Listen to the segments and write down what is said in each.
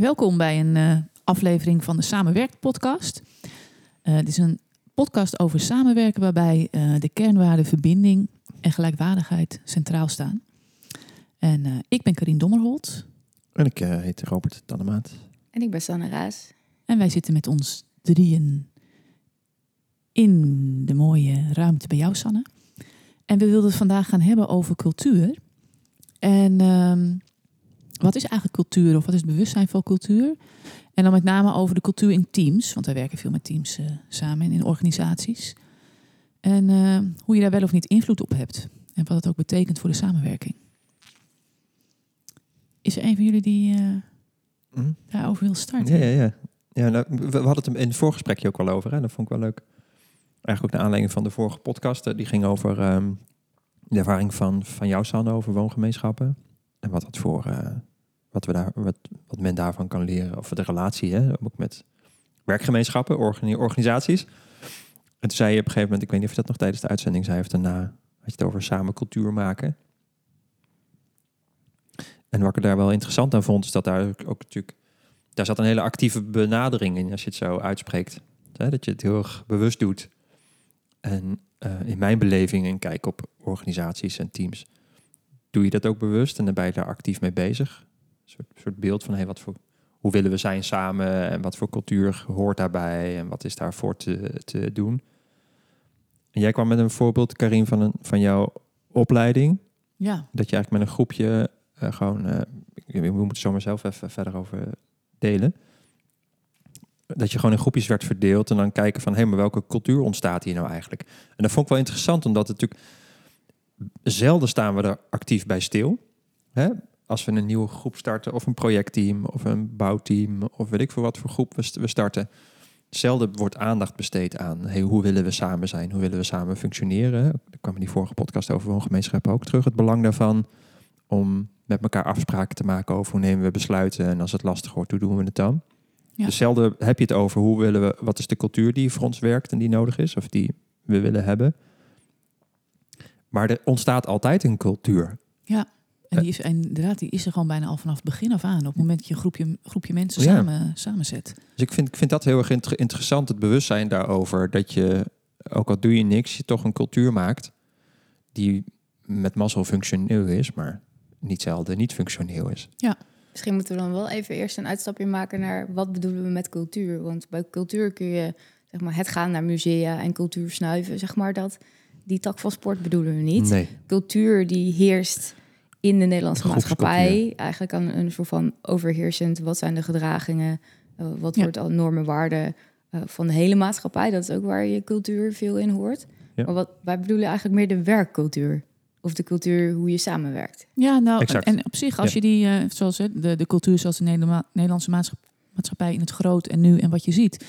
Welkom bij een uh, aflevering van de Samenwerkt podcast. Uh, dit is een podcast over samenwerken waarbij uh, de kernwaarden verbinding en gelijkwaardigheid centraal staan. En ik ben Karin Dommerholt. En ik heet Robert Tannemaat. En ik ben Sanne Raas. En wij zitten met ons drieën in de mooie ruimte bij jou, Sanne. En we wilden het vandaag gaan hebben over cultuur. En ehm, wat is eigenlijk cultuur of wat is het bewustzijn van cultuur? En dan met name over de cultuur in teams, want wij werken veel met teams uh, samen in organisaties. En uh, hoe je daar wel of niet invloed op hebt en wat het ook betekent voor de samenwerking. Is er een van jullie die uh, mm. daarover wil starten? Ja, ja, ja. ja nou, we hadden het in het voorgesprekje ook al over. Hè? Dat vond ik wel leuk. Eigenlijk ook naar aanleiding van de vorige podcast. Die ging over um, de ervaring van, van jou, Sanne, over woongemeenschappen. En wat dat voor wat, we daar, wat, wat men daarvan kan leren. Of de relatie, hè, ook met werkgemeenschappen, organisaties. En toen zei je op een gegeven moment, ik weet niet of je dat nog tijdens de uitzending zei, of daarna had je het over samen cultuur maken. En wat ik daar wel interessant aan vond, is dat daar ook natuurlijk, daar zat een hele actieve benadering in, als je het zo uitspreekt. Dat je het heel erg bewust doet. En uh, in mijn beleving en kijk op organisaties en teams, doe je dat ook bewust en dan ben je daar actief mee bezig soort, soort beeld van hey, wat voor, hoe willen we zijn samen en wat voor cultuur hoort daarbij en wat is daarvoor te, te doen. En jij kwam met een voorbeeld, Karin, van, een, van jouw opleiding. Ja. Dat je eigenlijk met een groepje uh, gewoon, uh, we moeten zomaar zelf even verder over delen. Dat je gewoon in groepjes werd verdeeld en dan kijken van, hé, hey, maar welke cultuur ontstaat hier nou eigenlijk? En dat vond ik wel interessant, omdat het natuurlijk zelden staan we er actief bij stil. Hè? Als we een nieuwe groep starten, of een projectteam, of een bouwteam, of weet ik voor wat voor groep we starten, zelden wordt aandacht besteed aan hey, hoe willen we samen zijn, hoe willen we samen functioneren. Er kwam in die vorige podcast over woongemeenschappen ook terug. Het belang daarvan om met elkaar afspraken te maken over hoe nemen we besluiten en als het lastig wordt, hoe doen we het dan. Ja. Dus zelden heb je het over hoe willen we, wat is de cultuur die voor ons werkt en die nodig is, of die we willen hebben. Maar er ontstaat altijd een cultuur. Ja. En die is inderdaad, die is er gewoon bijna al vanaf het begin af aan. Op het moment dat je een groepje, groepje mensen samen, samenzet. Dus ik vind, ik vind dat heel erg interessant, het bewustzijn daarover. Dat je, ook al doe je niks, je toch een cultuur maakt die met mazzel functioneel is, maar niet zelden niet functioneel is. Ja. Misschien moeten we dan wel even eerst een uitstapje maken naar wat bedoelen we met cultuur. Want bij cultuur kun je zeg maar, het gaan naar musea en cultuur snuiven, zeg maar dat. Die tak van sport bedoelen we niet. Nee. Cultuur die heerst in de Nederlandse maatschappij. Eigenlijk aan een soort van overheersend. Wat zijn de gedragingen? Uh, wat wordt al normen, waarden uh, van de hele maatschappij? Dat is ook waar je cultuur veel in hoort. Ja. Maar wat wij bedoelen eigenlijk meer de werkcultuur. Of de cultuur hoe je samenwerkt. Ja, nou, en op zich, als je die, uh, zoals de, de cultuur zoals de Nederlandse maatschappij in het groot en nu en wat je ziet.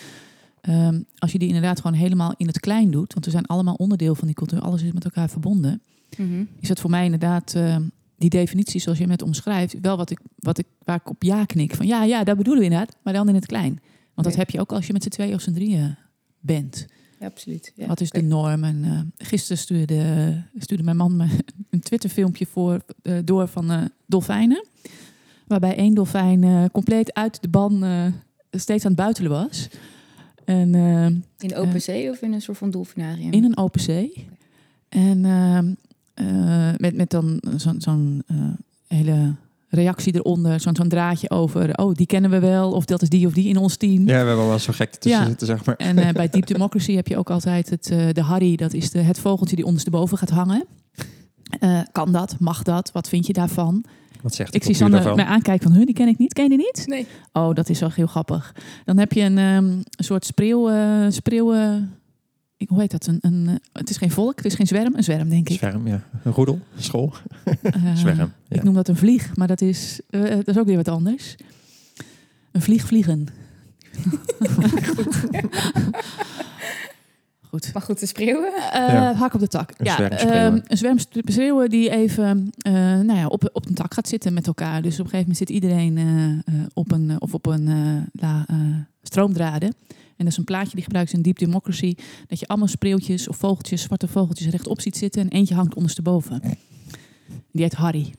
Um, als je die inderdaad gewoon helemaal in het klein doet, want we zijn allemaal onderdeel van die cultuur, alles is met elkaar verbonden, mm -hmm. is dat voor mij inderdaad uh, die definitie zoals je net omschrijft, wel wat ik, wat ik, waar ik op ja knik. Van ja, ja, dat bedoelen we inderdaad, maar dan in het klein. Want dat heb je ook als je met z'n tweeën of z'n drieën bent. Ja, absoluut. Ja. Wat is de norm? En uh, gisteren stuurde, stuurde mijn man me een Twitter-filmpje voor, uh, door van uh, dolfijnen. Waarbij één dolfijn compleet uit de ban steeds aan het buitelen was. En, in open zee of in een soort van dolfinarium? In een open zee. En ehm, uh, met, met dan zo'n zo'n uh, hele reactie eronder, zo'n zo'n draadje over, oh, die kennen we wel, of dat is die of die in ons team. Ja, we hebben wel zo gek tussen ja. zitten, zeg maar. En uh, bij Deep Democracy heb je ook altijd het, de Harry, dat is de, het vogeltje die ondersteboven gaat hangen. kan dat? Mag dat? Wat vind je daarvan? Wat zegt ik zie Sanne mij aankijken van, hun, die ken ik niet. Ken je die niet? Nee. Oh, dat is wel heel grappig. Dan heb je een, um, een soort spreeuw, spreeuw ik, hoe heet dat? Een, een, eh, het is geen volk, het is geen zwerm. Een zwerm, denk ik. Zwerm, ja. Een roedel, een school. Uh, zwerm. Ja. Ik noem dat een vlieg, maar dat is, uh, dat is ook weer wat anders. Een vlieg vliegen. goed. Maar goed, de spreeuwen? Uh, ja. Hak op de tak. Een ja. Um, een zwerm spreeuwen die even uh, nou ja, op, op een tak gaat zitten met elkaar. Dus op een gegeven moment zit iedereen uh, op een, of op een la, stroomdraden. En dat is een plaatje die gebruikt in Deep Democracy. Dat je allemaal spreeuwtjes of vogeltjes, zwarte vogeltjes rechtop ziet zitten. En eentje hangt ondersteboven. Die heet Harry.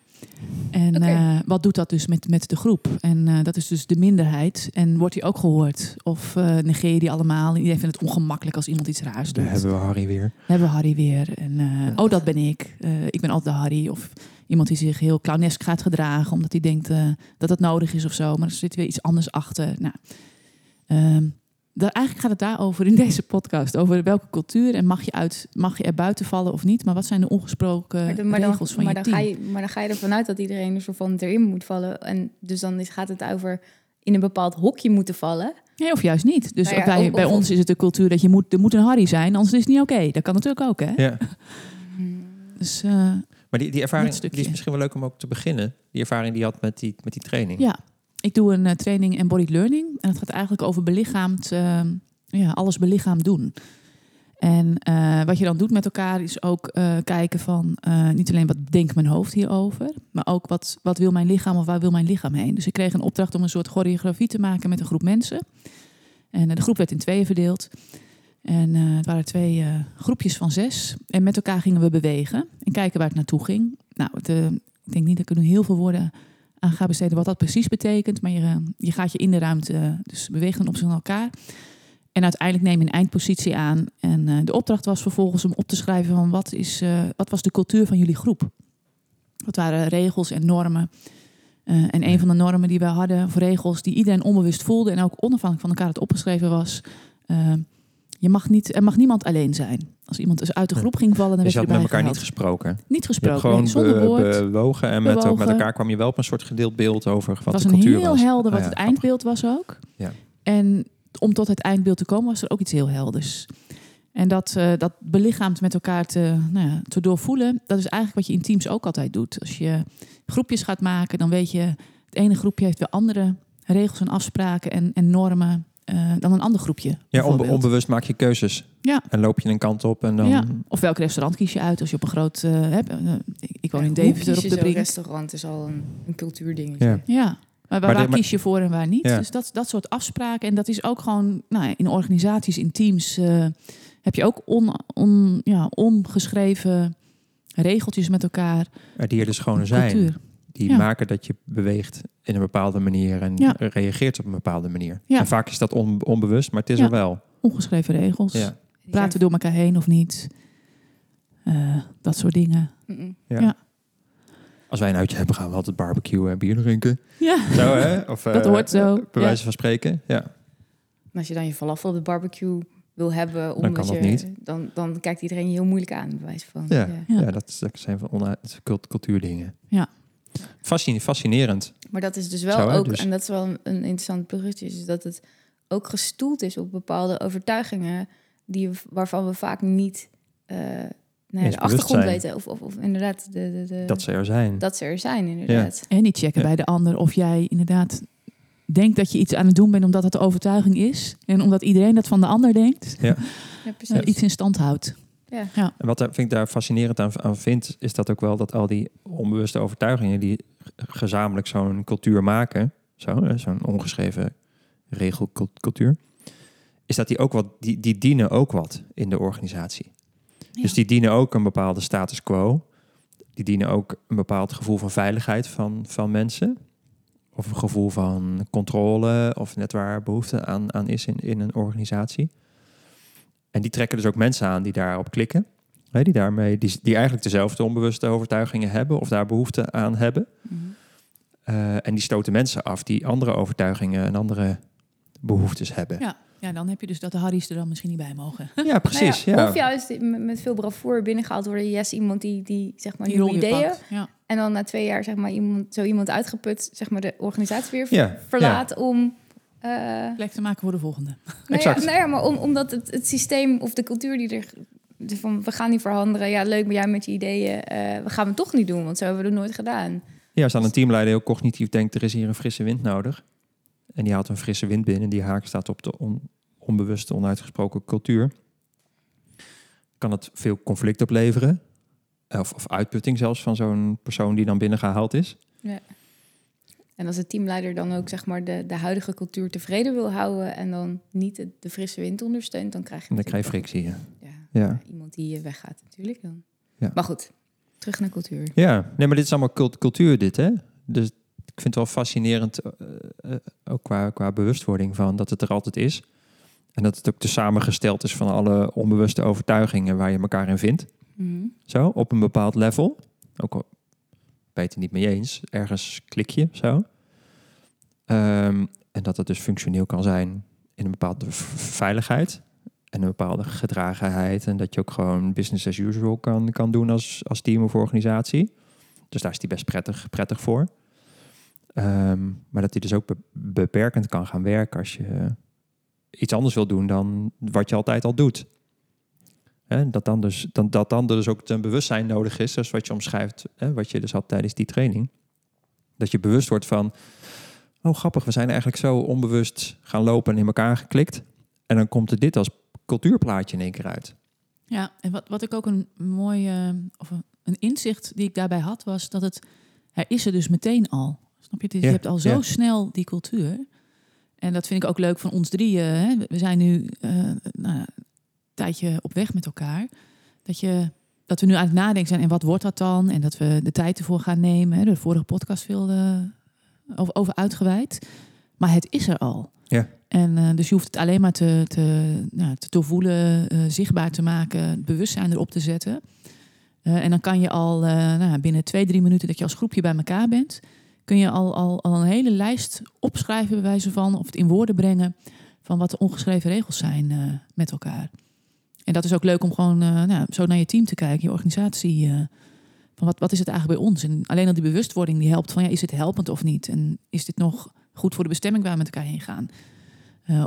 En eh, wat doet dat dus met, met de groep? En eh, dat is dus de minderheid. En wordt die ook gehoord? Of eh, negeer je die allemaal? Iedereen vindt het ongemakkelijk als iemand iets raars doet. Daar hebben we Harry weer. hebben we Harry weer. En, eh, Oh, dat ben ik. Eh, ik ben altijd de Harry. Of iemand die zich heel clownesk gaat gedragen... omdat hij denkt eh, dat het nodig is of zo. Maar er zit weer iets anders achter. Nou, ehm, daar, eigenlijk gaat het daarover in deze podcast. Over welke cultuur en mag je, uit, mag je er buiten vallen of niet. Maar wat zijn de ongesproken Maar, dan- maar dan, regels van maar, je dan team? ga je, maar dan ga je ervan uit dat iedereen er soort van erin moet vallen. En dus dan is, gaat het over in een bepaald hokje moeten vallen. Nee, of juist niet. Dus Nou ja, bij, of- bij of- ons is het de cultuur dat je moet, er moet een Harry zijn, anders is het niet oké. Dat kan natuurlijk ook, hè? Ja. Dus eh, Maar die, die ervaring die is misschien wel leuk om ook te beginnen. Die ervaring die je had met die, met die training. ja, ik doe een eh, training embodied learning. En het gaat eigenlijk over belichaamd, eh, ja, alles belichaamd doen. En eh, wat je dan doet met elkaar is ook eh, kijken van niet alleen wat denkt mijn hoofd hierover, maar ook wat, wat wil mijn lichaam of waar wil mijn lichaam heen. Dus ik kreeg een opdracht om een soort choreografie te maken met een groep mensen. En de groep werd in tweeën verdeeld. En het waren twee groepjes van zes. En met elkaar gingen we bewegen en kijken waar het naartoe ging. Nou, ik denk niet dat ik er nu heel veel woorden aan ga besteden wat dat precies betekent. Maar je, eh, je gaat je in de ruimte eh, dus bewegen op van elkaar. En uiteindelijk neem je een eindpositie aan. En eh, de opdracht was vervolgens om op te schrijven van wat, is, wat was de cultuur van jullie groep? Wat waren regels en normen? En een van de normen die we hadden, of regels die iedereen onbewust voelde en ook onafhankelijk van elkaar het opgeschreven was. Je mag niet, er mag niemand alleen zijn. Als iemand dus uit de groep ging vallen, dan Dus werd je je had met elkaar niet gesproken. Niet gesproken, gewoon nee, zonder be- woord. bewogen en met, met elkaar kwam je wel op een soort gedeeld beeld over wat Het was de een cultuur heel was. helder wat Ah ja, het eindbeeld was ook. Ja. En om tot het eindbeeld te komen was er ook iets heel helders. En dat, eh, dat belichaamd met elkaar te, nou ja, te doorvoelen, dat is eigenlijk wat je in teams ook altijd doet. Als je groepjes gaat maken, dan weet je, het ene groepje heeft weer andere regels en afspraken en, en normen eh, dan een ander groepje. Ja, onbe- onbewust maak je keuzes. Ja. En loop je een kant op en dan... Ja. Of welk restaurant kies je uit als je op een groot... eh, hebt, eh, ik, ik woon in Deventer op de brink. restaurant is al een, een cultuurding. Ja. Ja, maar waar, Maar waar de- maar- kies je voor en waar niet? Ja. Dus dat, dat soort afspraken. En dat is ook gewoon nou, ja, in organisaties, in teams... eh, heb je ook on, on, ja, ongeschreven regeltjes met elkaar. Maar die er dus gewoon zijn. Die Ja. maken dat je beweegt in een bepaalde manier en Ja. reageert op een bepaalde manier. Ja. En vaak is dat on- onbewust, maar het is Ja. er wel. Ongeschreven regels. Ja. Praten door elkaar heen of niet. Eh, dat soort dingen. Ja. Ja. Als wij een uitje hebben, gaan we altijd barbecuen en bier drinken. Ja, Zo, hè? Of, Dat eh, hoort zo, Bij ja. wijze van spreken, ja. En als je dan je falafel op de barbecue wil hebben, kan omdat dat je, niet. Dan, dan kijkt iedereen je heel moeilijk aan, bij wijze van. Ja. Ja. Ja, dat, is- dat zijn van cultuurdingen. Ja. Fascine- fascinerend. Maar dat is dus wel Zo, ook, dus- en dat is wel een, een interessant bruggetje, is dat het ook gestoeld is op bepaalde overtuigingen die, waarvan we vaak niet eh, nou ja, Eens de achtergrond weten. Of, of, of inderdaad de, de, de, Dat ze er zijn. dat ze er zijn, inderdaad. en niet checken Ja. bij de ander of jij inderdaad denkt dat je iets aan het doen bent omdat het de overtuiging is. En omdat iedereen dat van de ander denkt. Ja, precies. iets in stand houdt. En wat vind ik daar fascinerend aan, aan vind, is dat ook wel dat al die onbewuste overtuigingen die gezamenlijk zo'n cultuur maken, zo, hè, zo'n ongeschreven regelcultuur, is dat die ook wat, die, die dienen ook wat in de organisatie. Dus die dienen ook een bepaalde status quo. Die dienen ook een bepaald gevoel van veiligheid van, van mensen. Of een gevoel van controle, of net waar behoefte aan, aan is in, in een organisatie. En die trekken dus ook mensen aan die daarop klikken. Hè, die, daarmee, die, die eigenlijk dezelfde onbewuste overtuigingen hebben of daar behoefte aan hebben. Mhm. Eh, en die stoten mensen af die andere overtuigingen en andere behoeftes hebben. Ja. ja, dan heb je dus dat de Harry's er dan misschien niet bij mogen. Ja, precies. Nou ja, ja. Of juist met, veel bravoure binnengehaald worden. Yes, iemand die, die zeg maar Die nieuwe ideeën. pakt. Ja. En dan na twee jaar zeg maar iemand, zo iemand uitgeput, zeg maar de organisatie weer Ja, verlaat om. Eh, Plek te maken voor de volgende. nou ja, Exact. nou ja, maar om, omdat het, het systeem of de cultuur die er. Van, we gaan niet veranderen. Ja, leuk, maar jij met je ideeën. eh, we gaan het toch niet doen, want zo hebben we het nooit gedaan. Ja, als dan een teamleider heel cognitief denkt, er is hier een frisse wind nodig. En die haalt een frisse wind binnen. Die haak staat op de on- onbewuste, onuitgesproken cultuur. Kan het veel conflict opleveren. Of, of uitputting zelfs van zo'n persoon die dan binnengehaald is. En als de teamleider dan ook zeg maar de, de huidige cultuur tevreden wil houden en dan niet de, de frisse wind ondersteunt, dan krijg je dan krijg je frictie. Ja. Ja, Ja. iemand die eh, weggaat natuurlijk dan. Ja. Maar goed, Terug naar cultuur. Ja, nee, maar dit is allemaal cult cultuur dit, hè? Dus ik vind het wel fascinerend, uh, uh, ook qua, qua bewustwording van dat het er altijd is. En dat het ook te samengesteld is van alle onbewuste overtuigingen waar je elkaar in vindt. Mhm. Zo, op een bepaald level. Ook je het niet mee eens, ergens klik je zo. Ehm, en dat het dus functioneel kan zijn in een bepaalde veiligheid en een bepaalde gedragenheid. En dat je ook gewoon business as usual kan, kan doen als, als team of organisatie. Dus daar is die best prettig, prettig voor. Ehm, maar dat die dus ook beperkend kan gaan werken als je iets anders wil doen dan wat je altijd al doet. Hè, dat, dan dus, dan, dat dan dus ook een bewustzijn nodig is, zoals wat je omschrijft, hè, wat je dus had tijdens die training. Dat je bewust wordt van, oh grappig, we zijn eigenlijk zo onbewust gaan lopen en in elkaar geklikt. En dan komt er dit als cultuurplaatje in één keer uit. Ja, en wat, wat ik ook een mooie, of een, inzicht die ik daarbij had, was dat het, er is er dus meteen al. Snap je? Dus je hebt al zo snel die cultuur. En dat vind ik ook leuk van ons drieën. Hè? We zijn nu uh, nou, tijdje op weg met elkaar. Dat, je, dat we nu aan het nadenken zijn en wat wordt dat dan? En dat we de tijd ervoor gaan nemen. Hè? De vorige podcast veel uh, over, over uitgeweid. Maar het is er al. Ja. En uh, dus je hoeft het alleen maar te, te, nou, te doorvoelen, zichtbaar te maken, bewustzijn erop te zetten. en dan kan je al nou, binnen twee, drie minuten dat je als groepje bij elkaar bent kun je al, al, al een hele lijst opschrijven, bij wijze van, of het in woorden brengen van wat de ongeschreven regels zijn met elkaar. En dat is ook leuk om gewoon uh, nou, zo naar je team te kijken, je organisatie. Uh, van wat, wat is het eigenlijk bij ons? En alleen al die bewustwording die helpt van ja, is dit helpend of niet? En is dit nog goed voor de bestemming waar we met elkaar heen gaan?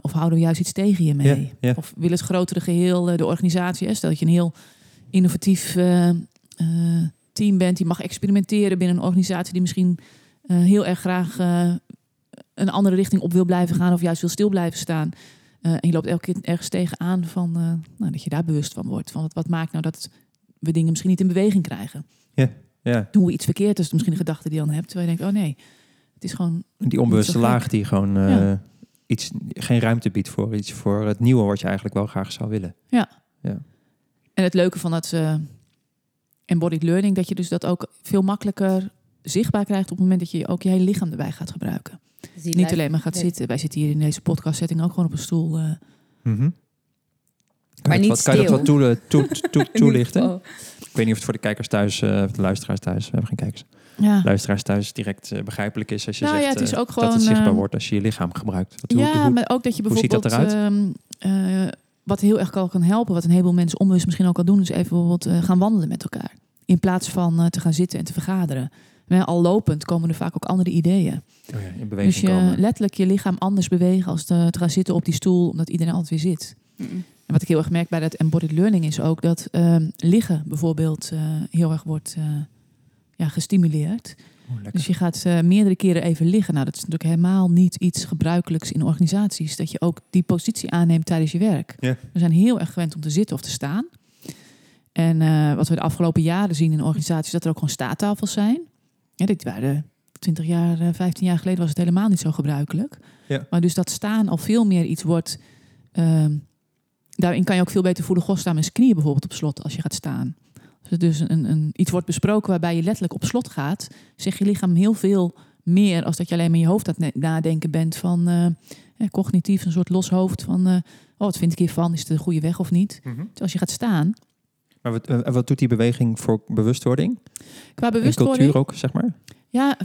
of houden we juist iets tegen je mee? Of wil het grotere geheel, de organisatie, hè? stel dat je een heel innovatief team bent, die mag experimenteren binnen een organisatie die misschien heel erg graag een andere richting op wil blijven gaan of juist wil stil blijven staan. Uh, en je loopt elke keer ergens tegenaan van nou, dat je daar bewust van wordt. Van wat, wat maakt nou dat we dingen misschien niet in beweging krijgen? Ja, ja. Doen we iets verkeerd? Is misschien een gedachte die je dan hebt. Terwijl je denkt, oh nee, het is gewoon... Die onbewuste laag die gewoon ja. iets, geen ruimte biedt voor iets, voor het nieuwe wat je eigenlijk wel graag zou willen. Ja. ja. En het leuke van dat embodied learning, dat je dus dat ook veel makkelijker zichtbaar krijgt op het moment dat je ook je hele lichaam erbij gaat gebruiken. Dus Niet alleen maar gaat zitten. Wij zitten hier in deze podcast setting ook gewoon op een stoel. Uh. Mm -hmm. Maar niet wat, Kan je dat wat toe, toe, toe, toelichten? Ik weet niet of het voor de kijkers thuis, uh, of de luisteraars thuis, we hebben geen kijkers. Ja. Luisteraars thuis direct uh, begrijpelijk is als je nou, zegt ja, het is ook gewoon, dat het zichtbaar wordt als je je lichaam gebruikt. Wat, ja, hoe, maar ook dat je bijvoorbeeld... Hoe ziet dat eruit? Uh, wat heel erg kan helpen, wat een heleboel mensen onbewust misschien ook al doen, is even bijvoorbeeld gaan wandelen met elkaar. In plaats van te gaan zitten en te vergaderen al lopend komen er vaak ook andere ideeën. Oh ja, in beweging dus je komen. letterlijk je lichaam anders bewegen als te, te, gaan zitten op die stoel, omdat iedereen altijd weer zit. Mm -mm. En wat ik heel erg merk bij dat embodied learning is ook dat uh, liggen bijvoorbeeld uh, heel erg wordt uh, ja, gestimuleerd. Oh, dus je gaat uh, meerdere keren even liggen. Nou, dat is natuurlijk helemaal niet iets gebruikelijks in organisaties. Dat je ook die positie aanneemt tijdens je werk. Yeah. We zijn heel erg gewend om te zitten of te staan. En wat we de afgelopen jaren zien in organisaties, dat er ook gewoon staattafels zijn. Ja, dit waren 20 jaar, 15 jaar geleden was het helemaal niet zo gebruikelijk. Ja. Maar dus dat staan al veel meer iets wordt. Um, daarin kan je ook veel beter voelen. God staan met zijn knieën bijvoorbeeld op slot als je gaat staan. Als er dus een, een, iets wordt besproken waarbij je letterlijk op slot gaat, zeg je lichaam heel veel meer als dat je alleen maar in je hoofd aan het nadenken bent van uh, cognitief, een soort los hoofd van uh, oh, wat vind ik hiervan? Is het de goede weg of niet? Mm -hmm. Dus als je gaat staan, maar wat, uh, wat, doet die beweging voor bewustwording? Qua bewustwording. cultuur ook, zeg maar? Ja,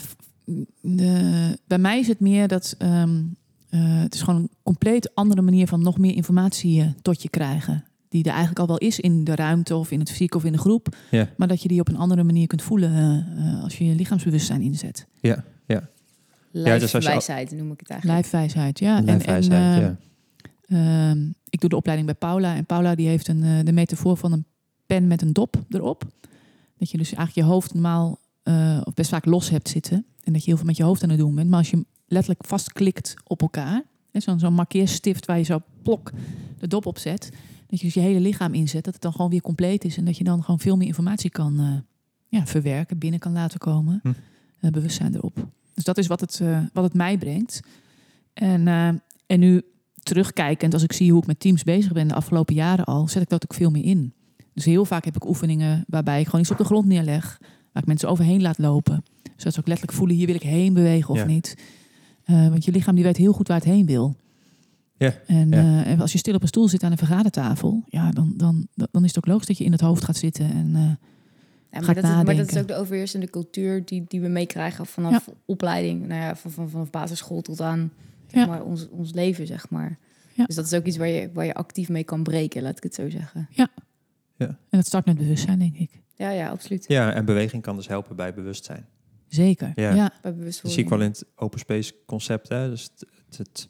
de, bij mij is het meer dat um, uh, het is gewoon een compleet andere manier van nog meer informatie uh, tot je krijgen. Die er eigenlijk al wel is in de ruimte of in het fysiek of in de groep. Ja. Maar dat je die op een andere manier kunt voelen als je je lichaamsbewustzijn inzet. Ja, ja. Lijfwijsheid ja, dus noem ik het eigenlijk. Lijfwijsheid, ja. Lijfwijsheid, en, en, ja. Uh, ik doe de opleiding bij Paula. En Paula die heeft een, de metafoor van een pen met een dop erop. Dat je dus eigenlijk je hoofd normaal uh, of best vaak los hebt zitten. En dat je heel veel met je hoofd aan het doen bent. Maar als je letterlijk vastklikt op elkaar. Zo'n zo markeerstift waar je zo plok de dop op zet. Dat je dus je hele lichaam inzet. Dat het dan gewoon weer compleet is. En dat je dan gewoon veel meer informatie kan uh, ja, verwerken. Binnen kan laten komen. Hm. Uh, bewustzijn erop. Dus dat is wat het, wat het mij brengt. En, en nu terugkijkend, als ik zie hoe ik met teams bezig ben de afgelopen jaren al, zet ik dat ook veel meer in. Dus heel vaak heb ik oefeningen waarbij ik gewoon iets op de grond neerleg. Waar ik mensen overheen laat lopen. Zodat ze ook letterlijk voelen, hier wil ik heen bewegen of Ja. niet. Eh, want je lichaam die weet heel goed waar het heen wil. Ja, En, ja. eh, en als je stil op een stoel zit aan een vergadertafel, ja, dan, dan, dan is het ook logisch dat je in het hoofd gaat zitten. En, eh, Ja, maar, ik dat is, maar dat is nadenken. ook de overheersende cultuur die, die we meekrijgen vanaf opleiding. Nou ja, van, van, vanaf basisschool tot aan zeg Ja. maar, ons, ons leven, zeg maar. Ja. Dus dat is ook iets waar je, waar je actief mee kan breken, laat ik het zo zeggen. En dat start met bewustzijn, denk ik. Ja, ja, absoluut. Ja, en beweging kan dus helpen bij bewustzijn. Zeker. Ja. Ja. Bij Dat zie ik wel in het open space concept. Hè? Dus het, het, het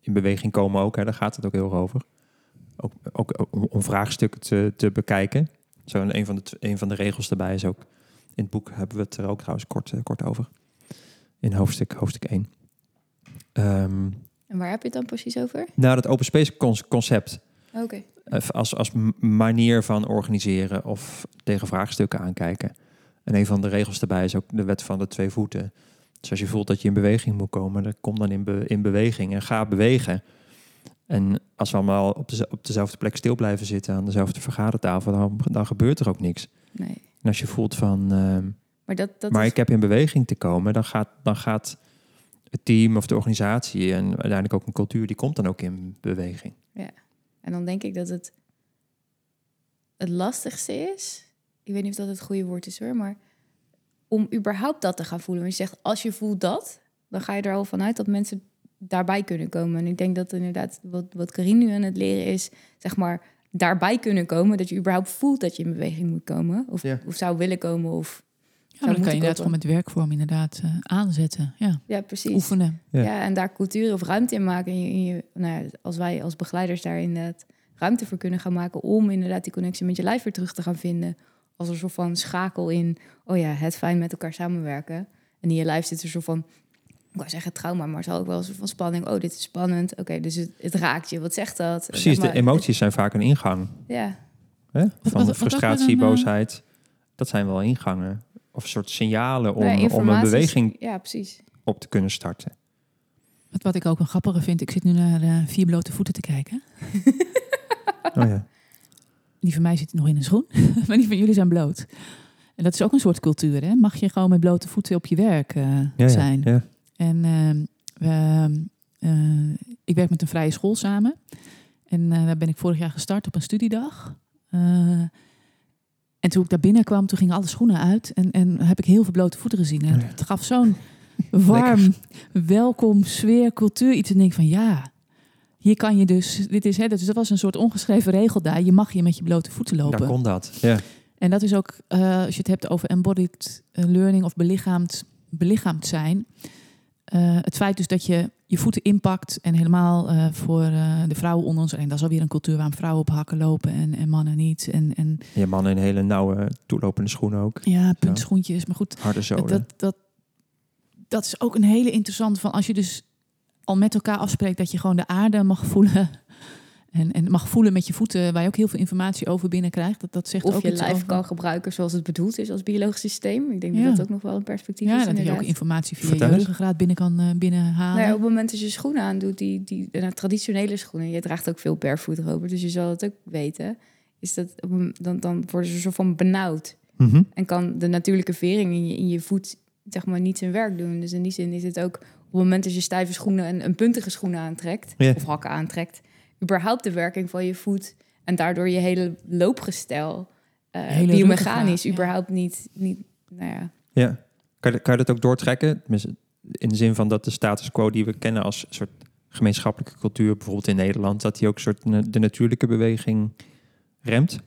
in beweging komen ook, hè? daar gaat het ook heel erg over. Ook, ook om, vraagstukken te, te bekijken. Zo een van, de, een van de regels daarbij is ook... In het boek hebben we het er ook trouwens kort, eh, kort over. In hoofdstuk, hoofdstuk 1. Ehm, En waar heb je het dan precies over? nou, dat open space concept... Eh, als, als manier van organiseren of tegen vraagstukken aankijken. En een van de regels daarbij is ook de wet van de twee voeten. Dus als je voelt dat je in beweging moet komen, dan kom dan in, be- in beweging en ga bewegen. En als we allemaal op, de, op dezelfde plek stil blijven zitten aan dezelfde vergadertafel, dan, dan gebeurt er ook niks. Nee. En als je voelt van, ehm, Maar dat, dat maar is... ik heb in beweging te komen, dan gaat, dan gaat het team of de organisatie en uiteindelijk ook een cultuur, die komt dan ook in beweging. En dan denk ik dat het het lastigste is. Ik weet niet of dat het goede woord is hoor, maar om überhaupt dat te gaan voelen. Want je zegt, als je voelt dat, dan ga je er al vanuit dat mensen daarbij kunnen komen. En ik denk dat inderdaad wat, wat Karin nu aan het leren is, zeg maar, daarbij kunnen komen. Dat je überhaupt voelt dat je in beweging moet komen. Of, Ja. of zou willen komen. Of, Ja, maar dan kan je inderdaad gewoon met werkvorm inderdaad eh, aanzetten. Ja, ja, precies. oefenen. Ja. Ja. en daar cultuur of ruimte in maken. En je, en je, nou ja, als wij als begeleiders daar inderdaad ruimte voor kunnen gaan maken om inderdaad die connectie met je lijf weer terug te gaan vinden. Als een soort van schakel in, oh ja, het fijn met elkaar samenwerken. En in je lijf zit er soort van, ik wou zeggen trauma, maar zal ook wel een soort van spanning. Oh, dit is spannend. Oké, dus het, het raakt je. Wat zegt dat? Precies, Zeg de emoties zijn vaak een ingang. Ja, Hè? wat- Van wat frustratie, dan, eh? boosheid. Dat zijn wel ingangen. Of een soort signalen om, om een beweging Ja, precies. op te kunnen starten. Wat, wat ik ook een grappige vind, ik zit nu naar eh, vier blote voeten te kijken. Oh ja. Die van mij zit nog in een schoen, maar die van jullie zijn bloot. En dat is ook een soort cultuur, hè? Mag je gewoon met blote voeten op je werk eh, Ja, ja, zijn? ja. En ehm, we, eh, ik werk met een vrije school samen. En eh, daar ben ik vorig jaar gestart op een studiedag. En toen ik daar binnenkwam, toen gingen alle schoenen uit. En, en heb ik heel veel blote voeten gezien. En het gaf zo'n warm, welkom, sfeer, cultuur. Iets en denk van ja, hier kan je dus... Dit is, hè, dus dat was een soort ongeschreven regel daar. Je mag hier met je blote voeten lopen. Daar kon dat. Ja. En dat is ook, eh, als je het hebt over embodied eh, learning of belichaamd, belichaamd zijn. eh, het feit dus dat je je voeten inpakt en helemaal eh, voor eh, de vrouwen onder ons. En dat is alweer een cultuur waar vrouwen op hakken lopen en, en mannen niet. En, en Je mannen in hele nauwe toelopende schoenen ook. ja, puntschoentjes. Maar goed, Harde zolen. dat, dat, dat is ook een hele interessante van als je dus al met elkaar afspreekt dat je gewoon de aarde mag voelen. En, en mag voelen met je voeten, waar je ook heel veel informatie over binnenkrijgt. Dat, dat zegt Of ook je iets lijf over- kan gebruiken zoals het bedoeld is als biologisch systeem. Ik denk Ja. dat dat ook nog wel een perspectief Ja, is dat je ook informatie via Vertel je ruggengraat binnen kan eh, binnenhalen. Nou ja, op het moment dat je schoenen aandoet, die, die nou, traditionele schoenen, je draagt ook veel barefoot Robert, dus je zal het ook weten, is dat dan, dan worden ze een soort van benauwd. Mhm. En kan de natuurlijke vering in je, in je voet zeg maar niet zijn werk doen. Dus in die zin is het ook op het moment dat je stijve schoenen en een puntige schoenen aantrekt, Ja. of hakken aantrekt, überhaupt de werking van je voet en daardoor je hele loopgestel, eh Hele biomechanisch, ja. überhaupt niet, niet, nou ja, Ja. Kan je, kan je dat ook doortrekken? Tenminste, In de zin van dat de status quo die we kennen als soort gemeenschappelijke cultuur, bijvoorbeeld in Nederland, dat die ook soort na- de natuurlijke beweging remt,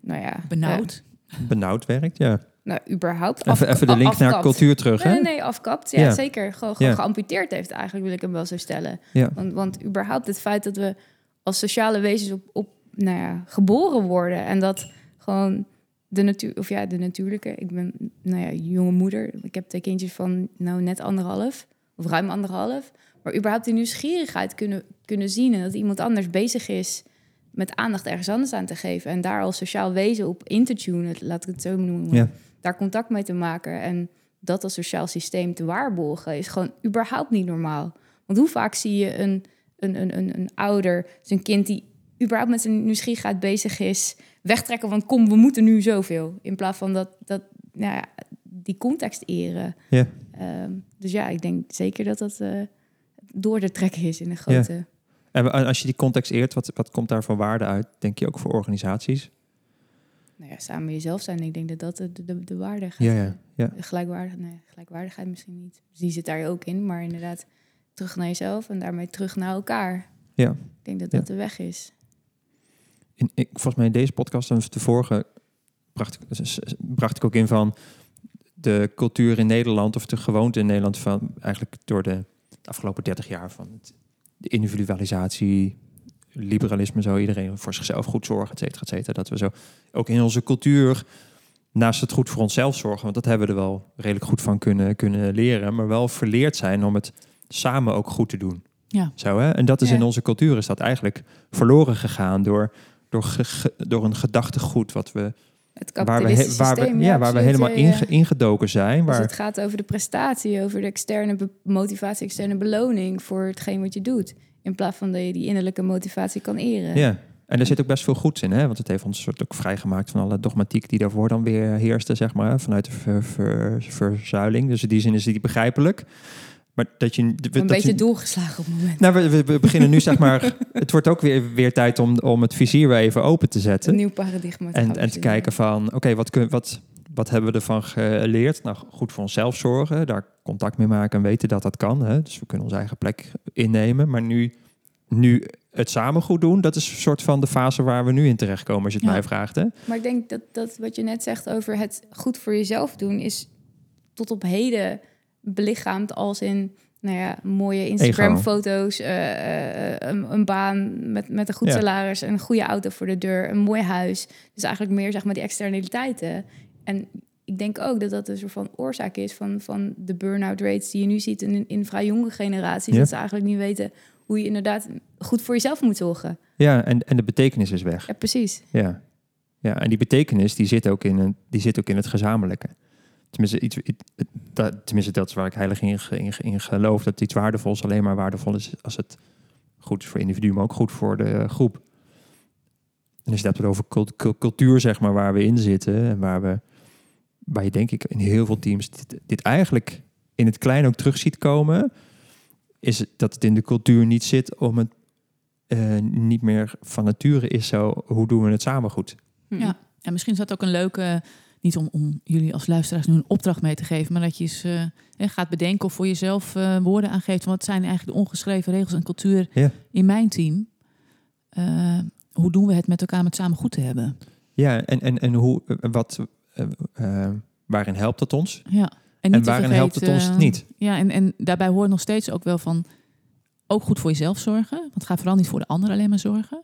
nou ja. Benauwd. benauwd werkt. Ja. Nou, überhaupt. Even, even de link naar afkapt. cultuur terug. Nee, Hè? nee, nee, afkapt. Ja, Ja. zeker. Gewoon, gewoon Ja. geamputeerd heeft eigenlijk, wil ik hem wel zo stellen. Ja. Want, want überhaupt het feit dat we als sociale wezens op, op nou ja, geboren worden en dat gewoon de natuur, of ja, de natuurlijke. Ik ben, nou ja, jonge moeder. Ik heb twee kindjes van, nou, net anderhalf of ruim anderhalf. Maar überhaupt die nieuwsgierigheid kunnen, kunnen zien en dat iemand anders bezig is met aandacht ergens anders aan te geven en daar als sociaal wezen op in te tunen, laat ik het zo noemen Ja. Daar contact mee te maken en dat als sociaal systeem te waarborgen, is gewoon überhaupt niet normaal. Want hoe vaak zie je een, een, een, een, een ouder zijn kind die überhaupt met zijn nieuwsgierigheid bezig is. Wegtrekken van kom, we moeten nu zoveel. In plaats van dat, dat nou ja, die context eren. Ja. Ehm, dus ja, ik denk zeker dat dat uh, door te trekken is in een grote... Ja. En als je die context eert, wat, wat komt daar voor waarde uit, denk je ook voor organisaties? Nou ja, samen jezelf zijn. Ik denk dat dat de, de, de waarde gaat. Ja, ja, ja. Gelijkwaardig, nee, gelijkwaardigheid misschien niet. Dus die zit daar ook in. Maar inderdaad, terug naar jezelf en daarmee terug naar elkaar. Ja. Ik denk dat dat de weg is. In, ik, volgens mij in deze podcast en de vorige bracht, bracht ik ook in van de cultuur in Nederland of de gewoonte in Nederland van eigenlijk door de afgelopen 30 jaar van de individualisatie, liberalisme, zo iedereen voor zichzelf goed zorgen, et cetera, et cetera. Dat we zo ook in onze cultuur naast het goed voor onszelf zorgen, want dat hebben we er wel redelijk goed van kunnen, kunnen leren, maar wel verleerd zijn om het samen ook goed te doen. Ja. Zo, hè? En dat is in onze cultuur is dat eigenlijk verloren gegaan door, door, door een gedachtegoed wat we het waar we, waar we, ja, waar we helemaal inge, ingedoken zijn. Dus waar... het gaat over de prestatie, over de externe motivatie, externe beloning voor hetgeen wat je doet. In plaats van dat je die innerlijke motivatie kan eren. Ja, en er zit ook best veel goeds in, hè? want het heeft ons soort ook vrijgemaakt van alle dogmatiek die daarvoor dan weer heerste, zeg maar, vanuit de ver, ver, verzuiling. Dus in die zin is die begrijpelijk. Maar dat je, een dat beetje je, doorgeslagen op het moment. Nou, we, we, beginnen nu, zeg maar. Het wordt ook weer, weer tijd om, om het vizier weer even open te zetten. Een nieuw paradigma. Te en, en te kijken van: oké, wat, kun, wat, wat hebben we ervan geleerd? Nou, goed voor onszelf zorgen, daar contact mee maken en weten dat dat kan. Hè? Dus we kunnen onze eigen plek innemen. Maar nu, nu het samen goed doen, dat is een soort van de fase waar we nu in terechtkomen, als je het mij vraagt. Hè? Maar ik denk dat, dat wat je net zegt over het goed voor jezelf doen, is tot op heden belichaamd als in nou ja, mooie Instagram-foto's, uh, een, een, baan met, met een goed salaris, een goede auto voor de deur, een mooi huis. Dus eigenlijk meer zeg maar die externaliteiten. En ik denk ook dat dat een soort van oorzaak is van, van de burn-out rates die je nu ziet in, in vrij jonge generaties. Dat ze eigenlijk niet weten hoe je inderdaad goed voor jezelf moet zorgen. Ja, en, en de betekenis is weg. Ja, precies. Ja. ja, en die betekenis die zit ook in, een, die zit ook in het gezamenlijke. Tenminste, iets, dat, tenminste, dat is waar ik heilig in, in, in geloof. Dat iets waardevols alleen maar waardevol is als het goed is voor individu, maar ook goed voor de groep. En als je het hebt over cultuur, zeg maar, waar we in zitten. En waar we, waar je denk ik in heel veel teams dit, dit eigenlijk in het klein ook terug ziet komen. Is dat het in de cultuur niet zit om het uh, niet meer van nature is zo. Hoe doen we het samen goed? Ja, en misschien is dat ook een leuke niet om, om jullie als luisteraars nu een opdracht mee te geven, maar dat je eens uh, gaat bedenken of voor jezelf uh, woorden aangeeft. Wat zijn eigenlijk de ongeschreven regels en cultuur in mijn team? Uh, hoe doen we het met elkaar met samen goed te hebben? Ja, en, en, en hoe, wat, waarin helpt het ons? Ja. En, en waarin helpt het ons niet? Ja, en, en daarbij hoort nog steeds ook wel van ook goed voor jezelf zorgen. Want ga vooral niet voor de ander alleen maar zorgen.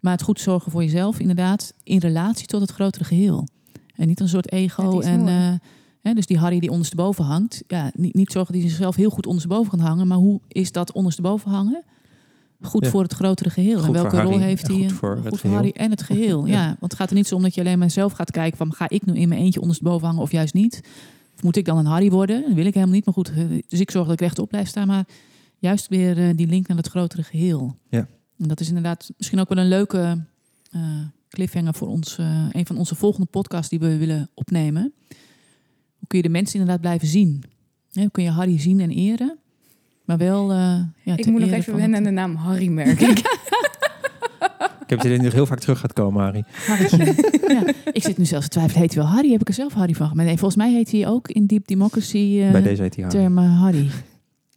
Maar het goed zorgen voor jezelf, inderdaad, in relatie tot het grotere geheel. En niet een soort ego. En, uh, hè, dus die Harry die ondersteboven hangt. Ja, niet, niet zorgen dat hij zichzelf heel goed ondersteboven kan hangen. Maar hoe is dat ondersteboven hangen? Goed voor het grotere geheel. en welke rol heeft hij? Goed voor, goed voor Harry en het geheel. ja. want het gaat er niet zo om dat je alleen maar zelf gaat kijken van ga ik nu in mijn eentje ondersteboven hangen of juist niet. Of moet ik dan een Harry worden? Dat wil ik helemaal niet. Maar goed, eh, dus ik zorg dat ik rechtop blijf staan. Maar juist weer uh, die link naar het grotere geheel. Ja. En dat is inderdaad misschien ook wel een leuke uh, cliffhanger voor ons, uh, een van onze volgende podcasts die we willen opnemen. Hoe kun je de mensen inderdaad blijven zien? hoe kun je Harry zien en eren? Maar wel. Uh, ja, ik moet nog even wennen aan de naam Harry merken. ik heb het er nog heel vaak terug gaat komen, Harry. ja, ik zit nu zelfs te twijfelen. Heet hij wel Harry? Heb ik er zelf Harry van gemaakt? Nee, volgens mij heet hij ook in Deep Democracy. Uh, Bij deze heet hij Harry. Term Harry.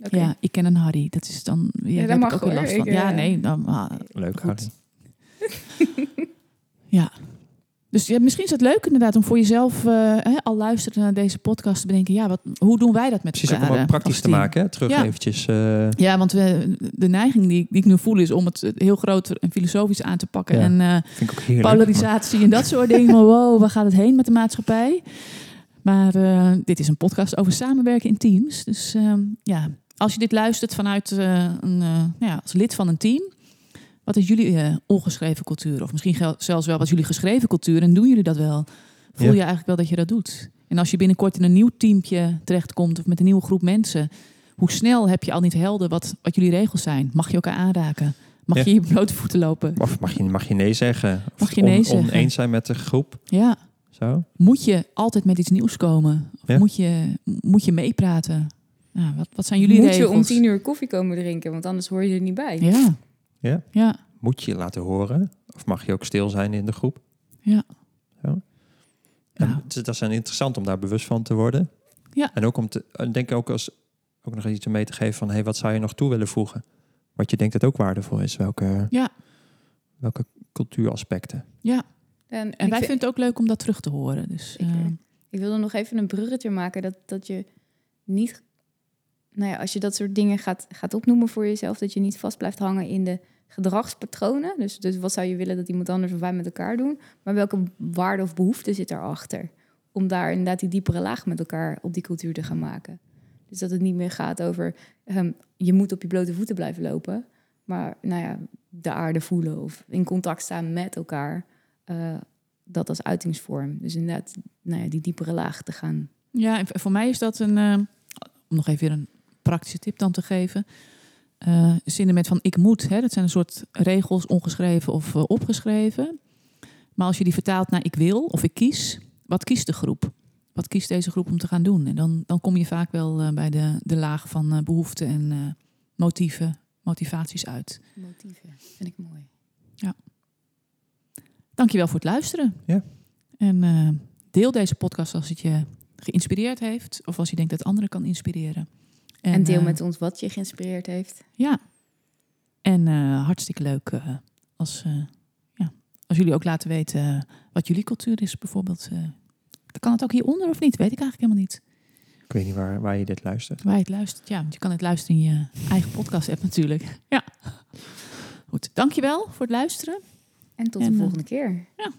Okay. Ja, ik ken een Harry. Dat is dan. Ja, ja daar mag ik ook last van. ja, nee. Dan, ah, Leuk, goed. Harry. Ja. Dus ja, misschien is het leuk inderdaad om voor jezelf, uh, al luisteren naar deze podcast, te bedenken, ja, wat, hoe doen wij dat met Precies elkaar? Precies, om het praktisch te maken, hè? terug ja. eventjes. Uh... Ja, want we, de neiging die, die, ik nu voel is om het heel groot en filosofisch aan te pakken. Ja, en uh, heerlijk, polarisatie maar... en dat soort dingen. Maar wow, waar gaat het heen met de maatschappij? Maar dit is een podcast over samenwerken in teams. Dus ehm, ja, als je dit luistert vanuit een, nou ja, als lid van een team wat is jullie uh, ongeschreven cultuur? Of misschien zelfs wel wat jullie geschreven cultuur. En doen jullie dat wel? Voel je eigenlijk wel dat je dat doet? En als je binnenkort in een nieuw teampje terechtkomt of met een nieuwe groep mensen, hoe snel heb je al niet helder wat, wat jullie regels zijn? Mag je elkaar aanraken? Mag Ja. je je blote voeten lopen? Of mag je, mag je nee zeggen? Of Mag je nee on- zeggen? oneens zijn met de groep? Ja. Zo? Moet je altijd met iets nieuws komen? Of Ja. moet, je, moet je meepraten? Nou, wat, wat zijn jullie Moet regels? je om tien uur koffie komen drinken, want anders hoor je er niet bij. Ja. Ja? Ja. Moet je je laten horen? Of mag je ook stil zijn in de groep? Ja. Zo? En Nou. het- dat is interessant om daar bewust van te worden. Ja. En ook om te, en denk ik ook als ook nog iets mee te geven van, hey, wat zou je nog toe willen voegen? Wat je denkt dat ook waardevol is. Welke, Ja. welke cultuuraspecten? ja. En, En ik wij vind- vinden het ook leuk om dat terug te horen. Dus, Zeker. eh, Ik wilde nog even een bruggetje maken dat, dat je niet, nou ja, als je dat soort dingen gaat, gaat opnoemen voor jezelf, dat je niet vast blijft hangen in de gedragspatronen. Dus, dus wat zou je willen dat iemand anders of wij met elkaar doen, maar welke waarde of behoefte zit daarachter? Om daar inderdaad die diepere laag met elkaar op die cultuur te gaan maken. Dus dat het niet meer gaat over ehm, je moet op je blote voeten blijven lopen, maar nou ja, de aarde voelen of in contact staan met elkaar. eh, dat als uitingsvorm. Dus inderdaad, nou ja, die diepere laag te gaan. Ja, en voor mij is dat een, eh, om nog even weer een praktische tip dan te geven. eh zinnen met van ik moet, hè, dat zijn een soort regels, ongeschreven of eh, opgeschreven. Maar als je die vertaalt naar ik wil of ik kies, wat kiest de groep? Wat kiest deze groep om te gaan doen? En dan, dan kom je vaak wel eh, bij de, de laag van eh, behoeften en eh, motieven, motivaties uit. Motieven, vind ik mooi. Dankjewel voor het luisteren. Ja. En eh, deel deze podcast als het je geïnspireerd heeft. Of als je denkt dat anderen kan inspireren. En, deel eh, met ons wat je geïnspireerd heeft. Ja. En eh, hartstikke leuk eh, als, eh, ja, als jullie ook laten weten wat jullie cultuur is bijvoorbeeld. eh. dan kan het ook hieronder of niet? Weet ik eigenlijk helemaal niet. Ik weet niet waar, waar je dit luistert. Waar je het luistert. Ja, want je kan het luisteren in je eigen podcast app natuurlijk. Ja. Goed, dankjewel voor het luisteren. En tot En, de volgende keer. Ja,